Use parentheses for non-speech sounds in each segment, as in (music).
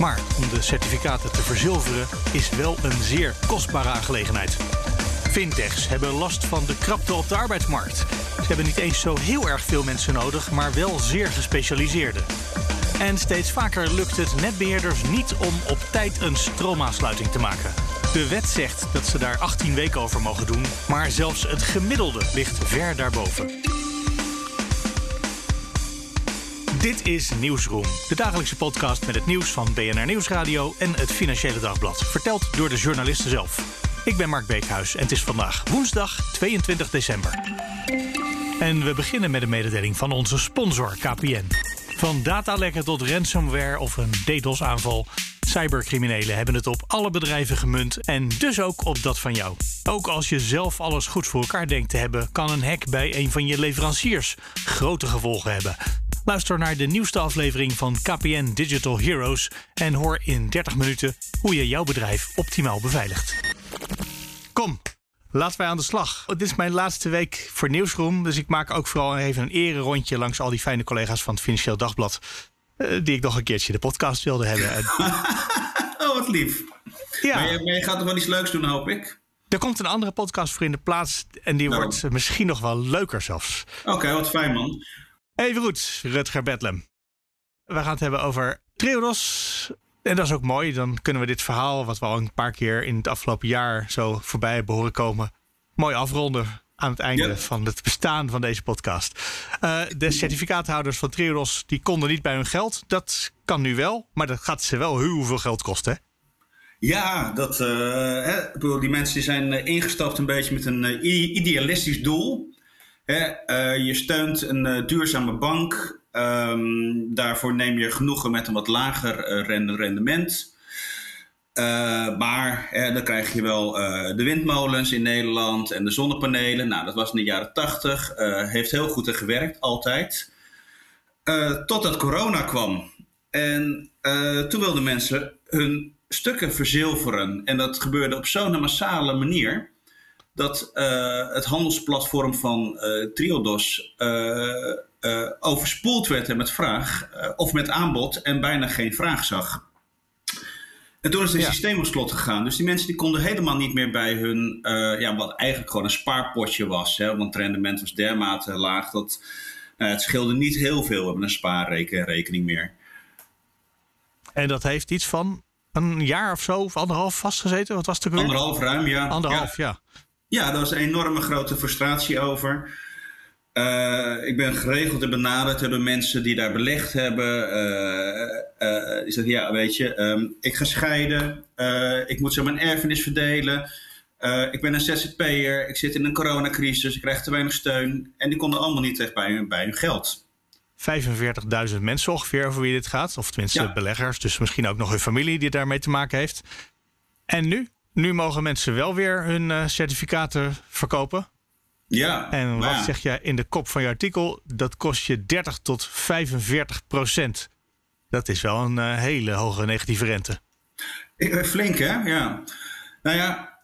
Maar om de certificaten te verzilveren is wel een zeer kostbare aangelegenheid. Fintechs hebben last van de krapte op de arbeidsmarkt. Ze hebben niet eens zo heel erg veel mensen nodig, maar wel zeer gespecialiseerde. En steeds vaker lukt het netbeheerders niet om op tijd een stroomaansluiting te maken. De wet zegt dat ze daar 18 weken over mogen doen, maar zelfs het gemiddelde ligt ver daarboven. Dit is Nieuwsroom, de dagelijkse podcast met het nieuws van BNR Nieuwsradio en het Financiële Dagblad. Verteld door de journalisten zelf. Ik ben Mark Beekhuis en het is vandaag woensdag 22 december. En we beginnen met een mededeling van onze sponsor KPN. Van datalekken tot ransomware of een DDoS-aanval. Cybercriminelen hebben het op alle bedrijven gemunt en dus ook op dat van jou. Ook als je zelf alles goed voor elkaar denkt te hebben, kan een hack bij een van je leveranciers grote gevolgen hebben. Luister naar de nieuwste aflevering van KPN Digital Heroes en hoor in 30 minuten hoe je jouw bedrijf optimaal beveiligt. Kom, laten wij aan de slag. Dit is mijn laatste week voor Nieuwsroom, dus ik maak ook vooral even een ere rondje langs al die fijne collega's van het Financieel Dagblad. eh, die ik nog een keertje de podcast wilde hebben. (laughs) En Oh, wat lief. ja, Maar, je, maar je gaat toch wel iets leuks doen, hoop ik? er komt een andere podcast voor in de plaats en die Nou. wordt misschien nog wel leuker zelfs. Oké, wat fijn, man. Even goed, Rutger Bedlem. We gaan het hebben over Triodos. En dat is ook mooi. Dan kunnen we dit verhaal, wat we al een paar keer in het afgelopen jaar zo voorbij hebben horen komen, mooi afronden aan het einde Ja. van het bestaan van deze podcast. Eh, de certificaathouders van Triodos die konden niet bij hun geld. Dat kan nu wel, maar dat gaat ze wel heel veel geld kosten. hè? Ja, dat, eh, hè, die mensen die zijn eh, ingestapt een beetje met een idealistisch doel. Eh, je steunt een eh, duurzame bank. Ehm, daarvoor neem je genoegen met een wat lager eh, rende- rendement. Maar dan krijg je wel de windmolens in Nederland en de zonnepanelen. Nou, dat was in de jaren tachtig. heeft heel goed gewerkt, altijd. Totdat corona kwam. En toen wilden mensen hun stukken verzilveren. En dat gebeurde op zo'n massale manier. Dat eh, het handelsplatform van eh, Triodos eh, overspoeld werd met vraag of met aanbod en bijna geen vraag zag. En toen is het Ja. systeem op slot gegaan. Dus die mensen die konden helemaal niet meer bij hun, ja, wat eigenlijk gewoon een spaarpotje was. Hè, want het rendement was dermate laag dat nou, het scheelde niet heel veel. We hebben een spaarrekening meer. En dat heeft iets van een jaar of zo, of anderhalf vastgezeten. Wat was het? Anderhalf ruim, ja. Anderhalf, ja. Ja, daar was een enorme grote frustratie over. Eh, ik ben geregeld en benaderd hebben mensen die daar belegd hebben. eh, eh, die zeggen, ja, weet je, ehm, ik ga scheiden. eh, ik moet zo mijn erfenis verdelen. eh, ik ben een ZZP'er. Ik zit in een coronacrisis. Ik krijg te weinig steun. En die konden allemaal niet terecht bij hun, bij hun geld. 45.000 mensen ongeveer over wie dit gaat. Of tenminste Ja. beleggers. Dus misschien ook nog hun familie die daarmee te maken heeft. En nu? Nu mogen mensen wel weer hun eh, certificaten verkopen. Ja, En maar wat ja. zeg je in de kop van je artikel? Dat kost je 30 tot 45 procent. Dat is wel een eh, hele hoge negatieve rente. Eh, Flink, hè? Ja. Nou ja,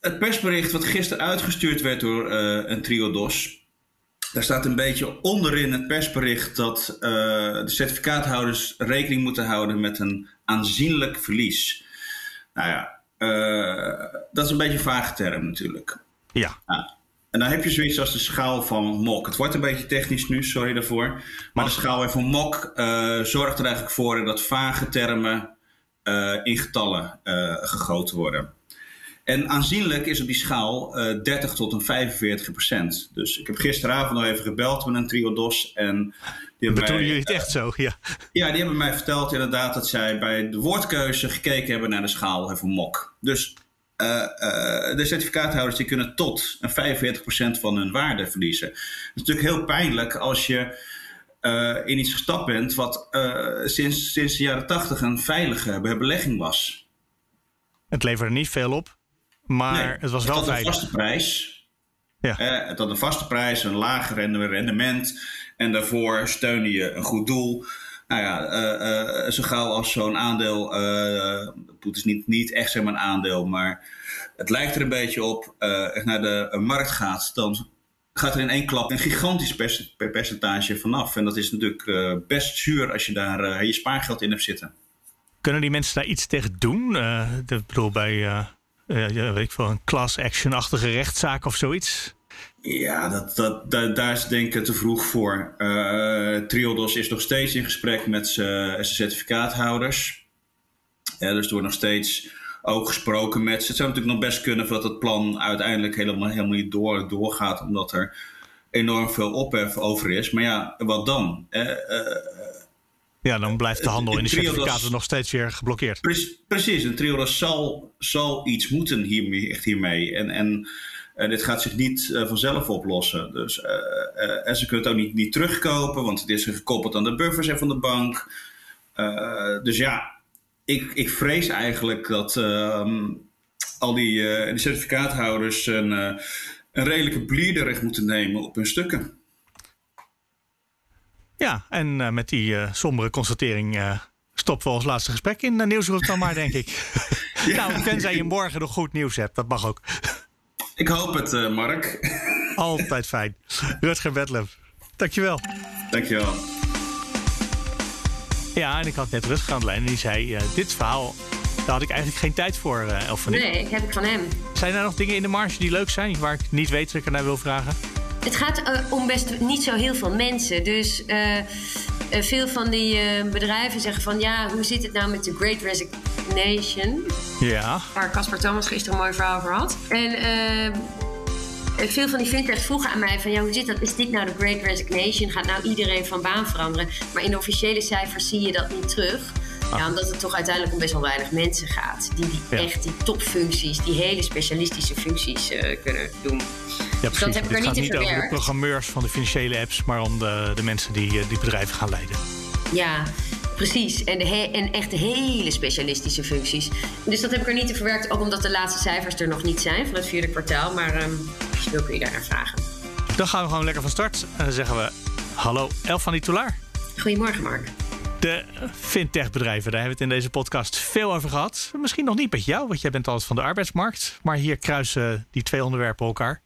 het persbericht wat gisteren uitgestuurd werd door eh, een triodos. Daar staat een beetje onderin het persbericht dat de certificaathouders rekening moeten houden met een aanzienlijk verlies. Nou ja, dat is een beetje een vage term natuurlijk. Ja, En dan heb je zoiets als de schaal van Mok. Het wordt een beetje technisch nu, sorry daarvoor. Maar de schaal van Mok eh, zorgt er eigenlijk voor dat vage termen eh, in getallen eh, gegoten worden. En aanzienlijk is op die schaal eh 30 tot een 45 procent. Dus ik heb gisteravond nog even gebeld met een triodos. En bedoelen mij- jullie het echt zo? Ja. ja, die hebben mij verteld inderdaad dat zij bij de woordkeuze gekeken hebben naar de schaal van MOK. Dus eh, eh, de certificaathouders die kunnen tot een 45% van hun waarde verliezen. Het is natuurlijk heel pijnlijk als je in iets gestapt bent wat sinds, sinds de jaren tachtig een veilige belegging was. Het leverde niet veel op, maar het was wel het had een vaste prijs. Ja. het had een vaste prijs, een lager rendement. En daarvoor steunde je een goed doel. Nou ja, uh, zo gauw als zo'n aandeel, uh, het is niet, niet echt zeg maar een aandeel, maar het lijkt er een beetje op, echt naar de markt gaat, dan gaat er in één klap een gigantisch percentage vanaf. En dat is natuurlijk best zuur als je daar je spaargeld in hebt zitten. Kunnen die mensen daar iets tegen doen? ik bedoel, bij ja, weet ik een class action-achtige rechtszaak of zoiets? Ja, dat, dat, daar is denk ik te vroeg voor. Uh, Triodos is nog steeds in gesprek met zijn certificaathouders. Ja, dus er wordt nog steeds ook gesproken met ze. Het zou natuurlijk nog best kunnen dat het plan uiteindelijk helemaal, helemaal niet door, doorgaat, omdat er enorm veel ophef over is. Maar ja, wat dan? Uh, ja, dan blijft de handel in de certificaten nog steeds weer geblokkeerd. Precies, een Triodos zal, zal iets moeten hiermee. Echt hiermee. En, en dit gaat zich niet uh, vanzelf oplossen. Dus, uh, uh, en ze kunnen het ook niet, niet terugkopen, want het is gekoppeld aan de buffers van de bank. dus ja, ik, ik vrees eigenlijk dat ehm, al die, die certificaathouders een, een redelijke bleederrecht moeten nemen op hun stukken. Ja, en uh, met die uh, sombere constatering uh, stoppen we ons laatste gesprek in uh, Nieuwsroep dan maar, denk ik. (laughs) ja. nou, tenzij je morgen nog goed nieuws hebt, dat mag ook. ik hoop het, Mark. (laughs) Altijd fijn. Rutger Bedlem, dankjewel. Dankjewel. Ja, en ik had net Rutger aan de lijn en die zei... dit verhaal, daar had ik eigenlijk geen tijd voor, Elfanie. Nee, heb ik van hem. Zijn er nog dingen in de marge die leuk zijn... waar ik niet weet dat ik er naar wil vragen? Het gaat uh, om best niet zo heel veel mensen. Dus uh, uh, veel van die bedrijven zeggen van ja, hoe zit het nou met de Great Resignation? Ja. Waar Casper Thomas gisteren een mooi verhaal over had. En veel van die fintechs vroegen aan mij van ja, hoe zit dat? Is dit nou de Great Resignation? Gaat nou iedereen van baan veranderen? Maar in de officiële cijfers zie je dat niet terug. Ah. Ja, omdat het toch uiteindelijk om best wel weinig mensen gaat. Die, die echt die topfuncties, die hele specialistische functies kunnen doen. Ja, precies. Dat heb ik er niet gaat niet over de programmeurs van de financiële apps, maar om de, de mensen die eh, die bedrijven gaan leiden. Ja, Precies, en, de en echt hele specialistische functies. Dus dat heb ik er niet in verwerkt, ook omdat de laatste cijfers er nog niet zijn van het vierde kwartaal. Maar um, wil kun je daar naar vragen. Dan gaan we gewoon lekker van start. En dan zeggen we hallo Elf van die Toulaar. Goedemorgen Mark. De fintech-bedrijven, daar hebben we het in deze podcast veel over gehad. Misschien nog niet met jou, want jij bent altijd van de arbeidsmarkt. Maar hier kruisen die twee onderwerpen elkaar.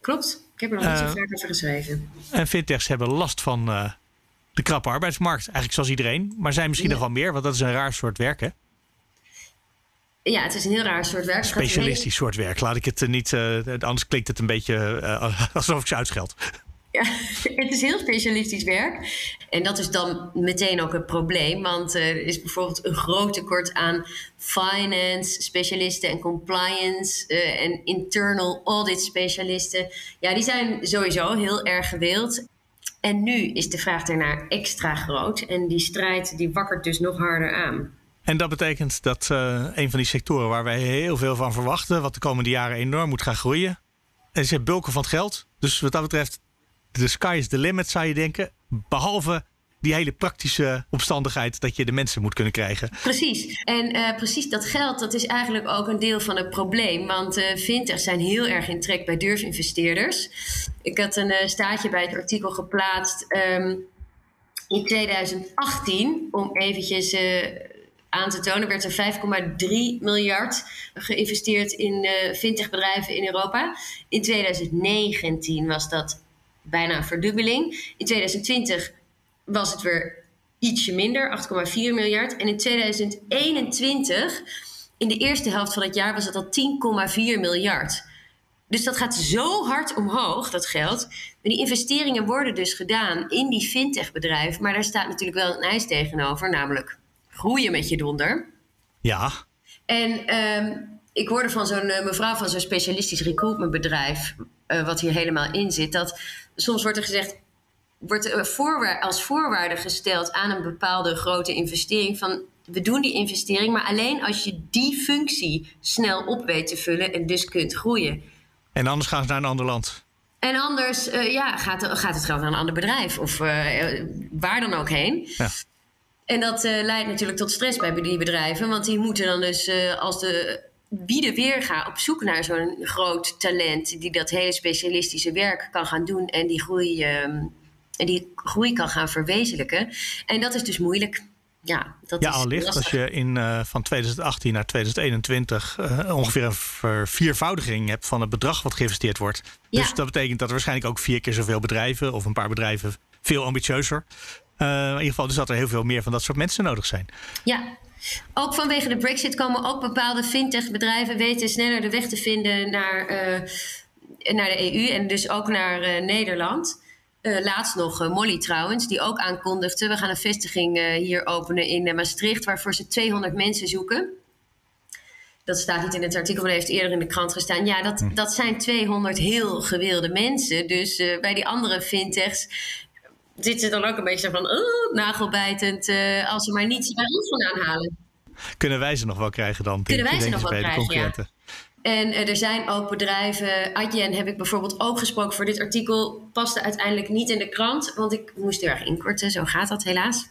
Klopt, ik heb er nog niet zo eh, vaak over geschreven. En fintechs hebben last van uh, de krappe arbeidsmarkt. Eigenlijk zoals iedereen. Maar zijn misschien nog wel meer, want dat is een raar soort werk, hè? Ja, het is een heel raar soort werk. Specialistisch soort werk. Laat ik het niet. Uh, anders klinkt het een beetje uh, (laughs) alsof ik ze uitscheld. (laughs) Het is heel specialistisch werk. En dat is dan meteen ook een probleem. Want er is bijvoorbeeld een groot tekort aan finance specialisten en compliance uh, en internal audit specialisten. Ja, die zijn sowieso heel erg gewild. En nu is de vraag daarnaar extra groot. En die strijd die wakkert dus nog harder aan. En dat betekent dat uh, een van die sectoren waar wij heel veel van verwachten, wat de komende jaren enorm moet gaan groeien, is het bulken van het geld. Dus wat dat betreft de sky is the limit, zou je denken. Behalve die hele praktische omstandigheid dat je de mensen moet kunnen krijgen. Precies. En uh, precies dat geld, dat is eigenlijk ook een deel van het probleem. Want uh, zijn heel erg in trek bij durfinvesteerders. Ik had een uh, staatje bij het artikel geplaatst um, in 2018 om eventjes aan te tonen, werd er 5,3 miljard geïnvesteerd in uh, fintechbedrijven in Europa. In 2019 was dat bijna een verdubbeling. In 2020 was het weer ietsje minder, 8,4 miljard. En in 2021, in de eerste helft van het jaar, was het al 10,4 miljard. Dus dat gaat zo hard omhoog, dat geld. Maar die investeringen worden dus gedaan in die fintech-bedrijven. Maar daar staat natuurlijk wel een eis tegenover, namelijk groeien met je donder. Ja. En um, ik hoorde van zo'n uh, mevrouw van zo'n specialistisch recruitmentbedrijf, uh, wat hier helemaal in zit, dat soms wordt er gezegd, wordt er voorwaar als voorwaarde gesteld aan een bepaalde grote investering van we doen die investering, maar alleen als je die functie snel op weet te vullen en dus kunt groeien. En anders gaan ze naar een ander land. En anders ja, gaat, gaat, het geld naar een ander bedrijf of waar dan ook heen. Ja. En dat leidt natuurlijk tot stress bij die bedrijven, want die moeten dan dus als de wie de weer gaat op zoek naar zo'n groot talent die dat hele specialistische werk kan gaan doen en die groei, uh, die groei kan gaan verwezenlijken. En dat is dus moeilijk. Ja, dat ja is allicht als je in, uh, van 2018 naar 2021 uh, ongeveer een verviervoudiging hebt van het bedrag wat geïnvesteerd wordt. Dus dat betekent dat er waarschijnlijk ook vier keer zoveel bedrijven of een paar bedrijven veel ambitieuzer. Uh, in ieder geval dus dat er heel veel meer van dat soort mensen nodig zijn. Ja, ook vanwege de Brexit komen ook bepaalde fintech-bedrijven weten sneller de weg te vinden naar, uh, naar de EU en dus ook naar uh, Nederland. Uh, laatst nog Molly trouwens, die ook aankondigde: we gaan een vestiging hier openen in Maastricht, waarvoor ze 200 mensen zoeken. Dat staat niet in het artikel, maar heeft eerder in de krant gestaan. Ja, dat, hm. dat zijn 200 heel gewilde mensen. Dus bij die andere fintechs zit ze dan ook een beetje van uh, nagelbijtend uh, als ze maar niets bij ons vandaan halen. Kunnen wij ze nog wel krijgen dan? Kunnen wij ze nog wel krijgen, ja. En uh, er zijn ook bedrijven, Adyen heb ik bijvoorbeeld ook gesproken voor dit artikel, paste uiteindelijk niet in de krant, want ik moest er erg inkorten. Zo gaat dat helaas.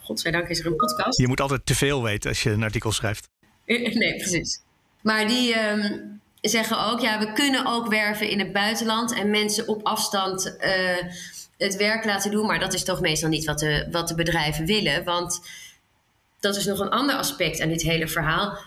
Godzijdank is er een podcast. Je moet altijd te veel weten als je een artikel schrijft. (laughs) nee, precies. Maar die um, zeggen ook, ja, we kunnen ook werven in het buitenland en mensen op afstand het werk laten doen. Maar dat is toch meestal niet wat de, wat de bedrijven willen. Want dat is nog een ander aspect aan dit hele verhaal.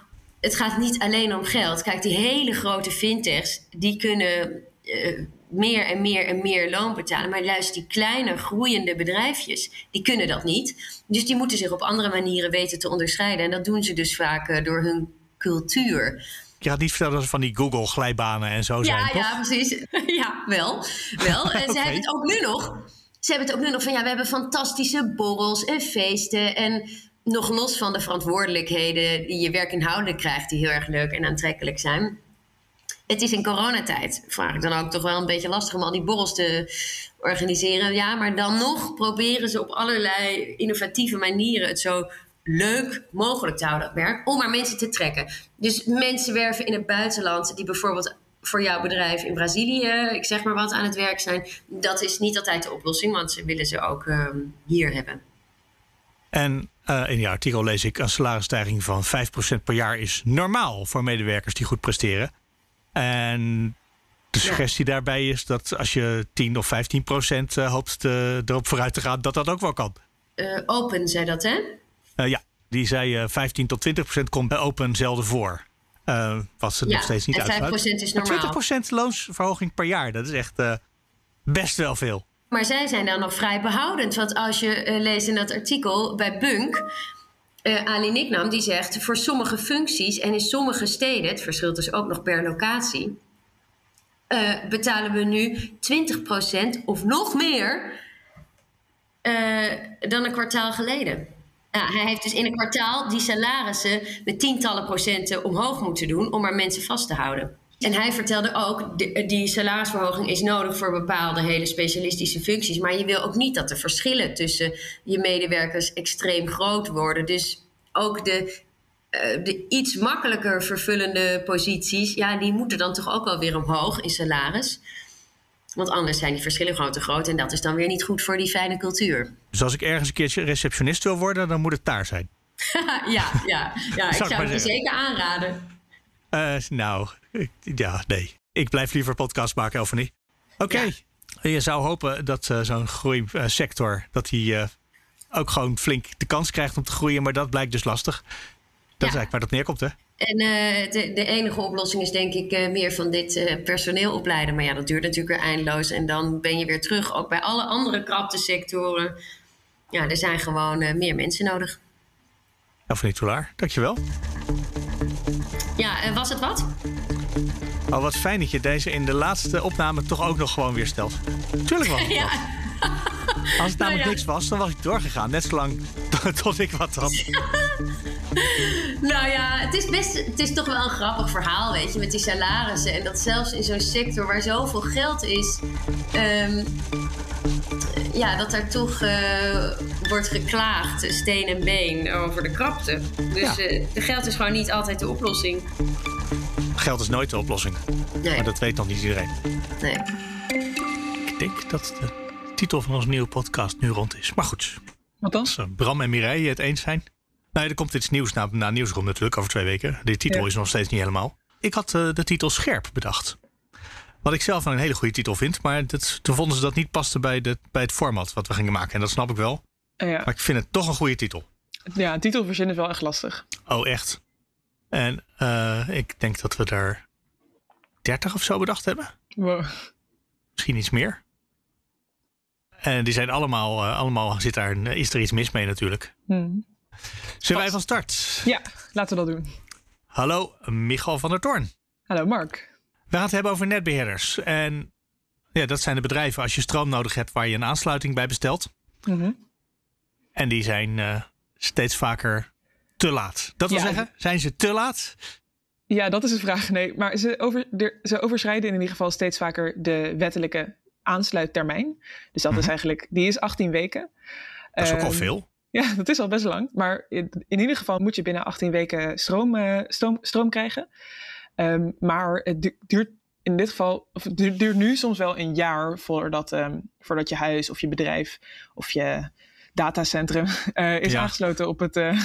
Het gaat niet alleen om geld. Kijk, die hele grote fintechs, die kunnen uh, meer en meer en meer loon betalen. Maar luister, die kleine groeiende bedrijfjes, die kunnen dat niet. Dus die moeten zich op andere manieren weten te onderscheiden. En dat doen ze dus vaak uh, door hun cultuur. Je had niet verteld dat ze van die Google glijbanen en zo zijn, toch? Ja, precies. (laughs) ja, wel. wel. En (laughs) ze hebben het ook nu nog. Ze hebben het ook nu nog van, ja, we hebben fantastische borrels en feesten. En nog los van de verantwoordelijkheden die je werkinhoudelijk krijgt, die heel erg leuk en aantrekkelijk zijn. Het is in coronatijd, vraag ik dan ook toch wel een beetje lastig om al die borrels te organiseren. Ja, maar dan nog proberen ze op allerlei innovatieve manieren het zo leuk mogelijk te houden, dat werk, om maar mensen te trekken. Dus mensen werven in het buitenland die bijvoorbeeld voor jouw bedrijf in Brazilië, ik zeg maar wat, aan het werk zijn. Dat is niet altijd de oplossing, want ze willen ze ook um, hier hebben. En uh, in je artikel lees ik: een salarisstijging van 5% per jaar is normaal voor medewerkers die goed presteren. En de suggestie ja. daarbij is dat als je 10 of 15% uh, hoopt te, erop vooruit te gaan, dat dat ook wel kan. Uh, open zei dat, hè? Uh, ja, die zei 15 tot 20 procent komt bij Open zelden voor. Uh, wat ze ja, nog steeds niet uitsluit. 5% is normaal. 20% loonsverhoging per jaar, dat is echt best wel veel. Maar zij zijn dan nog vrij behoudend. Want als je leest in dat artikel bij Bunk, Ali Niknam, die zegt voor sommige functies en in sommige steden, het verschilt dus ook nog per locatie, betalen we nu 20% of nog meer dan een kwartaal geleden. Ja, hij heeft dus in een kwartaal die salarissen met tientallen procenten omhoog moeten doen om maar mensen vast te houden. En hij vertelde ook, die salarisverhoging is nodig voor bepaalde hele specialistische functies. Maar je wil ook niet dat de verschillen tussen je medewerkers extreem groot worden. Dus ook de, uh, de iets makkelijker vervullende posities, ja, die moeten dan toch ook wel weer omhoog in salaris. Want anders zijn die verschillen gewoon te groot en dat is dan weer niet goed voor die fijne cultuur. Dus als ik ergens een keertje receptionist wil worden, dan moet het daar zijn. (laughs) ja, ja, ja ik zou het je zeker aanraden. Uh, nou, ja, nee. Ik blijf liever podcast maken, Elfanie. Oké. Okay. Ja. Je zou hopen dat uh, zo'n groeisector, dat hij uh, ook gewoon flink de kans krijgt om te groeien, maar dat blijkt dus lastig. Dat ja. is eigenlijk waar dat neerkomt, hè? En uh, de, de, enige oplossing is denk ik uh, meer van dit uh, personeel opleiden. Maar ja, dat duurt natuurlijk weer eindeloos. En dan ben je weer terug, ook bij alle andere kraptesectoren. Ja, er zijn gewoon meer mensen nodig. Elfanie Toulaar, dankjewel. Ja, was het wat? Oh, wat fijn dat je deze in de laatste opname toch ook nog gewoon weer stelt. Tuurlijk was het (laughs) ja. Als het namelijk nou ja. niks was, dan was ik doorgegaan. Net zolang (laughs) tot ik wat had. (laughs) (laughs) nou ja, het is, best, het is toch wel een grappig verhaal, weet je, met die salarissen. En dat zelfs in zo'n sector waar zoveel geld is, um, ja, dat er toch uh, wordt geklaagd, steen en been, over de krapte. Dus ja. uh, de geld is gewoon niet altijd de oplossing. Geld is nooit de oplossing. Nee. Maar dat weet dan niet iedereen. Nee. denk dat de titel van onze nieuwe podcast nu rond is. Maar goed. Wat dan? Als Bram en Mireille het eens zijn. Nou, er komt iets nieuws na, na Nieuwsroom natuurlijk over twee weken. De titel Ja. is nog steeds niet helemaal. Ik had eh, de titel Scherp bedacht. Wat ik zelf een hele goede titel vind. Maar dat, toen vonden ze dat niet paste bij, de, bij het format wat we gingen maken. En dat snap ik wel. Ja. Maar ik vind het toch een goede titel. ja, een titel verzinnen is wel echt lastig. Oh, echt? En eh, ik denk dat we er 30 of zo bedacht hebben. Wow. Misschien iets meer. En die zijn allemaal, eh, allemaal zit daar, is er iets mis mee natuurlijk. Hmm. Zullen wij van start? Ja, laten we dat doen. Hallo, Michal van der Toorn. Hallo Mark. We gaan het hebben over netbeheerders. En ja, dat zijn de bedrijven als je stroom nodig hebt waar je een aansluiting bij bestelt. Mhm. En die zijn eh, steeds vaker te laat. Dat wil Ja. zeggen, zijn ze te laat? Ja, dat is de vraag. Nee, maar ze, over, de- ze overschrijden in ieder geval steeds vaker de wettelijke aansluittermijn. Dus dat is Mhm. eigenlijk, die is 18 weken. Dat is ook al Ehm, veel. (laughs) Ja, dat is al best lang. Maar in, in ieder geval moet je binnen 18 weken stroom, eh, stroom, stroom krijgen. Ehm, maar het du- duurt in dit geval, of het du- duurt nu soms wel een jaar voordat, ehm, voordat je huis of je bedrijf of je datacentrum (laughs) eh, is Ja. aangesloten op het, (laughs) eh,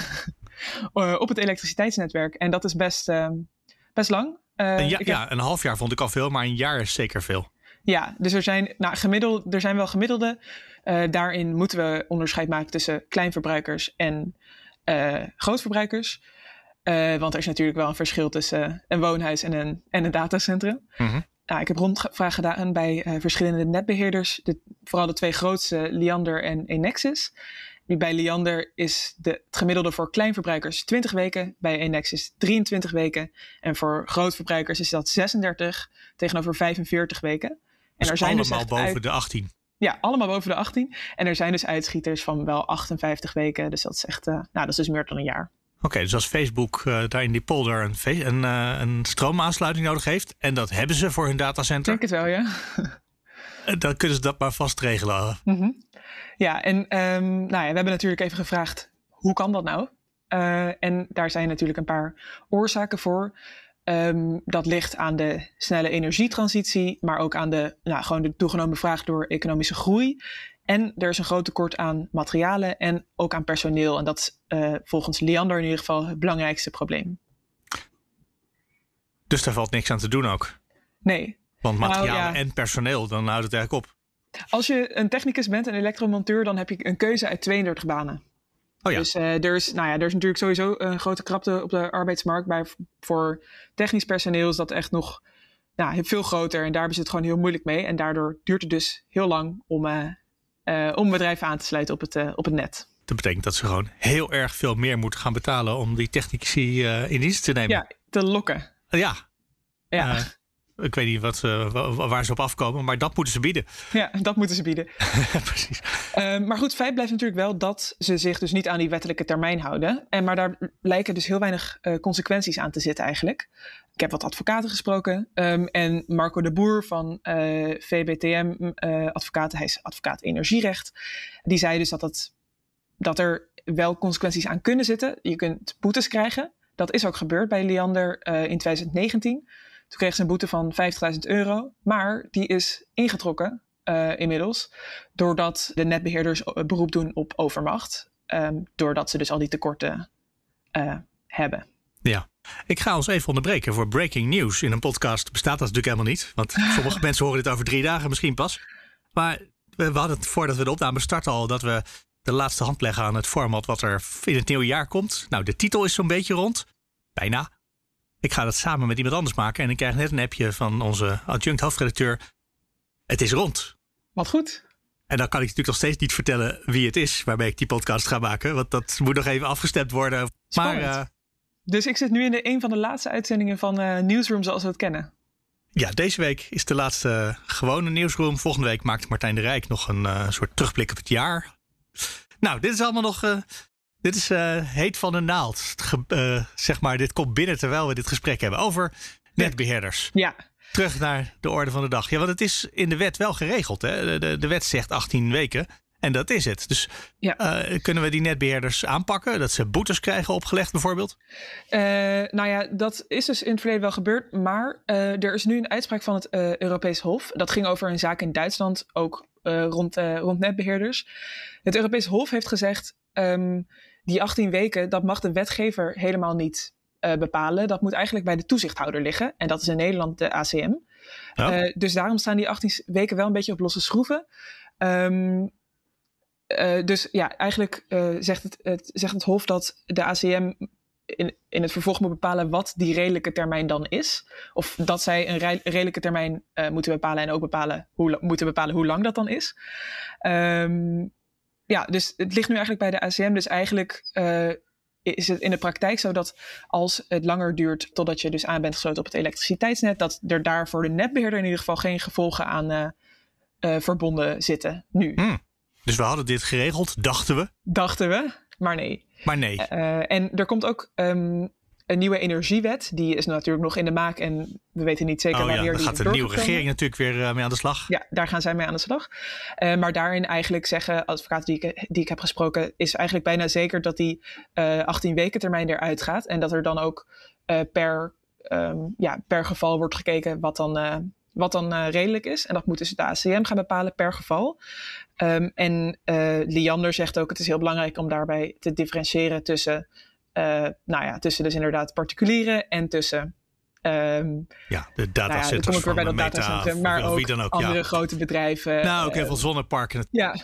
op het elektriciteitsnetwerk. En dat is best, ehm, best lang. Een ja, heb- ja, een half jaar vond ik al veel, maar een jaar is zeker veel. ja, dus er zijn, nou, gemiddeld, er zijn wel gemiddelde. Eh, daarin moeten we onderscheid maken tussen kleinverbruikers en eh, grootverbruikers. Eh, want er is natuurlijk wel een verschil tussen een woonhuis en een, en een datacentrum. Mhm. Nou, ik heb rondvraag gedaan bij verschillende netbeheerders. De, vooral de twee grootste, Liander en Enexis. Nu, Bij Liander is de, het gemiddelde voor kleinverbruikers 20 weken. Bij Enexis 23 weken. En voor grootverbruikers is dat 36 tegenover 45 weken. En Dus er zijn dus allemaal boven uit- de 18. Ja, allemaal boven de 18. En er zijn dus uitschieters van wel 58 weken. Dus dat is echt, eh, nou, dat is dus meer dan een jaar. Oké, dus als Facebook eh, daar in die polder een, een, eh, een stroomaansluiting nodig heeft, en dat hebben ze voor hun Ik datacenter, denk het wel, ja. dan kunnen ze dat maar vast regelen. Mhm. Ja, en ehm, nou ja, we hebben natuurlijk even gevraagd, hoe kan dat nou? En daar zijn natuurlijk een paar oorzaken voor. Ehm, dat ligt aan de snelle energietransitie, maar ook aan de, nou, gewoon de toegenomen vraag door economische groei. En er is een groot tekort aan materialen en ook aan personeel. En dat is eh, volgens Liander in ieder geval het belangrijkste probleem. Dus daar valt niks aan te doen ook. Nee, Want Nou, materialen ja. en personeel, dan houdt het eigenlijk op. Als je een technicus bent, een elektromonteur, dan heb je een keuze uit 32 banen. Oh ja, Dus eh, er, is, nou ja, er is natuurlijk sowieso een grote krapte op de arbeidsmarkt. Maar v- voor technisch personeel is dat echt nog nou, veel groter. En daar hebben ze het gewoon heel moeilijk mee. En daardoor duurt het dus heel lang om, eh, eh, om bedrijven aan te sluiten op het, op het net. dat betekent dat ze gewoon heel erg veel meer moeten gaan betalen om die technici in dienst te nemen. Ja, te lokken. ja. Ja, ik weet niet wat, ze- wa- waar ze op afkomen, maar dat moeten ze bieden. ja, dat moeten ze bieden. (laughs) Precies. Eh, maar goed, feit blijft natuurlijk wel dat ze zich dus niet aan die wettelijke termijn houden. En, maar daar lijken dus heel weinig eh, consequenties aan te zitten eigenlijk. Ik heb wat advocaten gesproken. ehm, en Marco de Boer van eh, VBTM eh, Advocaten, hij is advocaat energierecht. Die zei dus dat, het, dat er wel consequenties aan kunnen zitten. Je kunt boetes krijgen. Dat is ook gebeurd bij Liander eh, in 2019. Toen kreeg ze een boete van 50.000 euro. Maar die is ingetrokken eh, inmiddels. Doordat de netbeheerders eh, beroep doen op overmacht. ehm, doordat ze dus al die tekorten eh, hebben. Ik ga ons even onderbreken voor breaking news. In een podcast bestaat dat natuurlijk helemaal niet. Want (laughs) sommige mensen horen dit over drie dagen misschien pas. Maar we, we hadden het voordat we de opname starten al... dat we de laatste hand leggen aan het format wat er in het nieuwe jaar komt. Nou, de titel is zo'n beetje rond. Bijna. Ik ga dat samen met iemand anders maken. En ik krijg net een appje van onze adjunct hoofdredacteur. Het is rond. Wat goed. En dan kan ik natuurlijk nog steeds niet vertellen wie het is... waarmee ik die podcast ga maken. Want dat moet nog even afgestemd worden. Maar eh, Dus ik zit nu in de, een van de laatste uitzendingen van eh, Newsroom zoals we het kennen. Ja, deze week is de laatste gewone nieuwsroom. Volgende week maakt Martijn de Rijk nog een eh, soort terugblik op het jaar. Nou, dit is allemaal nog. Dit is eh, heet van de naald. Ge- eh, zeg maar, dit komt binnen terwijl we dit gesprek hebben over netbeheerders. Ja, Terug naar de orde van de dag. Ja, want het is in de wet wel geregeld. Hè? De, de, de wet zegt 18 weken. En dat is het. Dus Ja. eh, kunnen we die netbeheerders aanpakken? Dat ze boetes krijgen opgelegd bijvoorbeeld? Nou ja, dat is dus in het verleden wel gebeurd. Maar er is nu een uitspraak van het Europees Hof. Dat ging over een zaak in Duitsland, ook rond, rond netbeheerders. Het Europees Hof heeft gezegd: ehm, die 18 weken, dat mag de wetgever helemaal niet eh, bepalen. Dat moet eigenlijk bij de toezichthouder liggen. En dat is in Nederland de ACM. Ja. Eh, dus daarom staan die 18 weken wel een beetje op losse schroeven. Ehm, eh, dus ja, eigenlijk zegt, het, het, zegt het Hof dat de ACM in, in het vervolg moet bepalen wat die redelijke termijn dan is. Of dat zij een redelijke termijn moeten bepalen en ook bepalen hoe, moeten bepalen hoe lang dat dan is. Ehm, ja, dus het ligt nu eigenlijk bij de ACM. Dus eigenlijk eh, is het in de praktijk zo dat als het langer duurt totdat je dus aan bent gesloten op het elektriciteitsnet, dat er daar voor de netbeheerder in ieder geval geen gevolgen aan eh, eh, verbonden zitten. Nu, Hm. Dus we hadden dit geregeld, dachten we. dachten we, maar nee. Maar nee. En er komt ook ehm, een nieuwe energiewet. Die is natuurlijk nog in de maak en we weten niet zeker oh ja, wanneer dan die gaat de nieuwe regering natuurlijk weer eh, mee aan de slag. Ja, daar gaan zij mee aan de slag. Eh, maar daarin eigenlijk zeggen advocaten die ik, die ik heb gesproken, is eigenlijk bijna zeker dat die eh 18 weken termijn eruit gaat. En dat er dan ook eh, per, ehm, ja, per geval wordt gekeken wat dan, eh, wat dan eh, redelijk is. En dat moet dus de ACM gaan bepalen per geval. Ehm, en eh Liander zegt ook, het is heel belangrijk om daarbij te differentiëren tussen, eh, nou ja, tussen dus inderdaad particulieren en tussen ehm, Ja, de nou ja, datacenters kom ik weer bij van dat Meta datacentrum, of- maar ook wie dan ook. andere ja. grote bedrijven. Nou, ook eh, heel veel zonneparken. ja,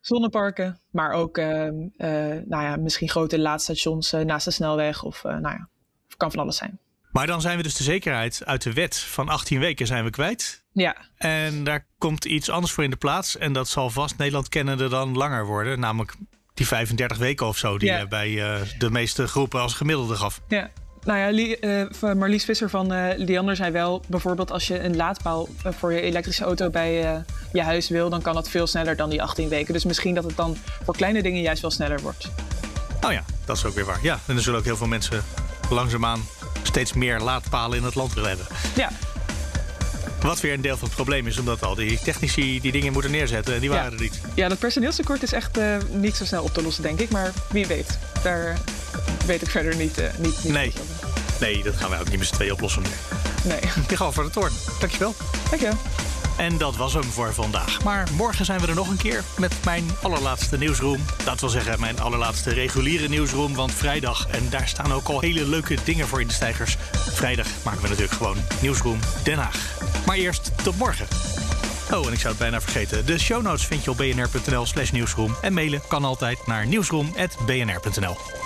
zonneparken, maar ook ehm, eh, nou ja, misschien grote laadstations eh, naast de snelweg of nou ja, kan van alles zijn. Maar dan zijn we dus de zekerheid uit de wet van 18 weken zijn we kwijt. Ja, En daar komt iets anders voor in de plaats. En dat zal vast Nederland kennende dan langer worden. Namelijk die 35 weken of zo die Ja. je bij eh, de meeste groepen als gemiddelde gaf. ja. Nou ja, eh, Marlies Visser van eh Liander zei wel, bijvoorbeeld als je een laadpaal eh, voor je elektrische auto bij eh, je huis wil, dan kan dat veel sneller dan die 18 weken. Dus misschien dat het dan voor kleine dingen juist wel sneller wordt. Oh ja, dat is ook weer waar. Ja, en er zullen ook heel veel mensen langzaamaan steeds meer laadpalen in het land willen hebben. Ja, Wat weer een deel van het probleem is, omdat al die technici die dingen moeten neerzetten, en die Ja. waren er niet. Ja dat personeelstekort is echt eh, niet zo snel op te lossen, denk ik. Maar wie weet, daar weet ik verder niet. eh, niet, niet Nee. Nee, dat gaan wij ook niet met z'n tweeën oplossen. Nee, (laughs) Michal van der Toorn, dankjewel. dankjewel. En dat was hem voor vandaag. Maar morgen zijn we er nog een keer met mijn allerlaatste nieuwsroom. Dat wil zeggen, mijn allerlaatste reguliere nieuwsroom. Want vrijdag, en daar staan ook al hele leuke dingen voor in de stijgers. Vrijdag maken we natuurlijk gewoon nieuwsroom Den Haag. Maar eerst tot morgen. Oh, en ik zou het bijna vergeten. De show notes vind je op bnr.nl slash nieuwsroom. En mailen kan altijd naar nieuwsroom.bnr.nl.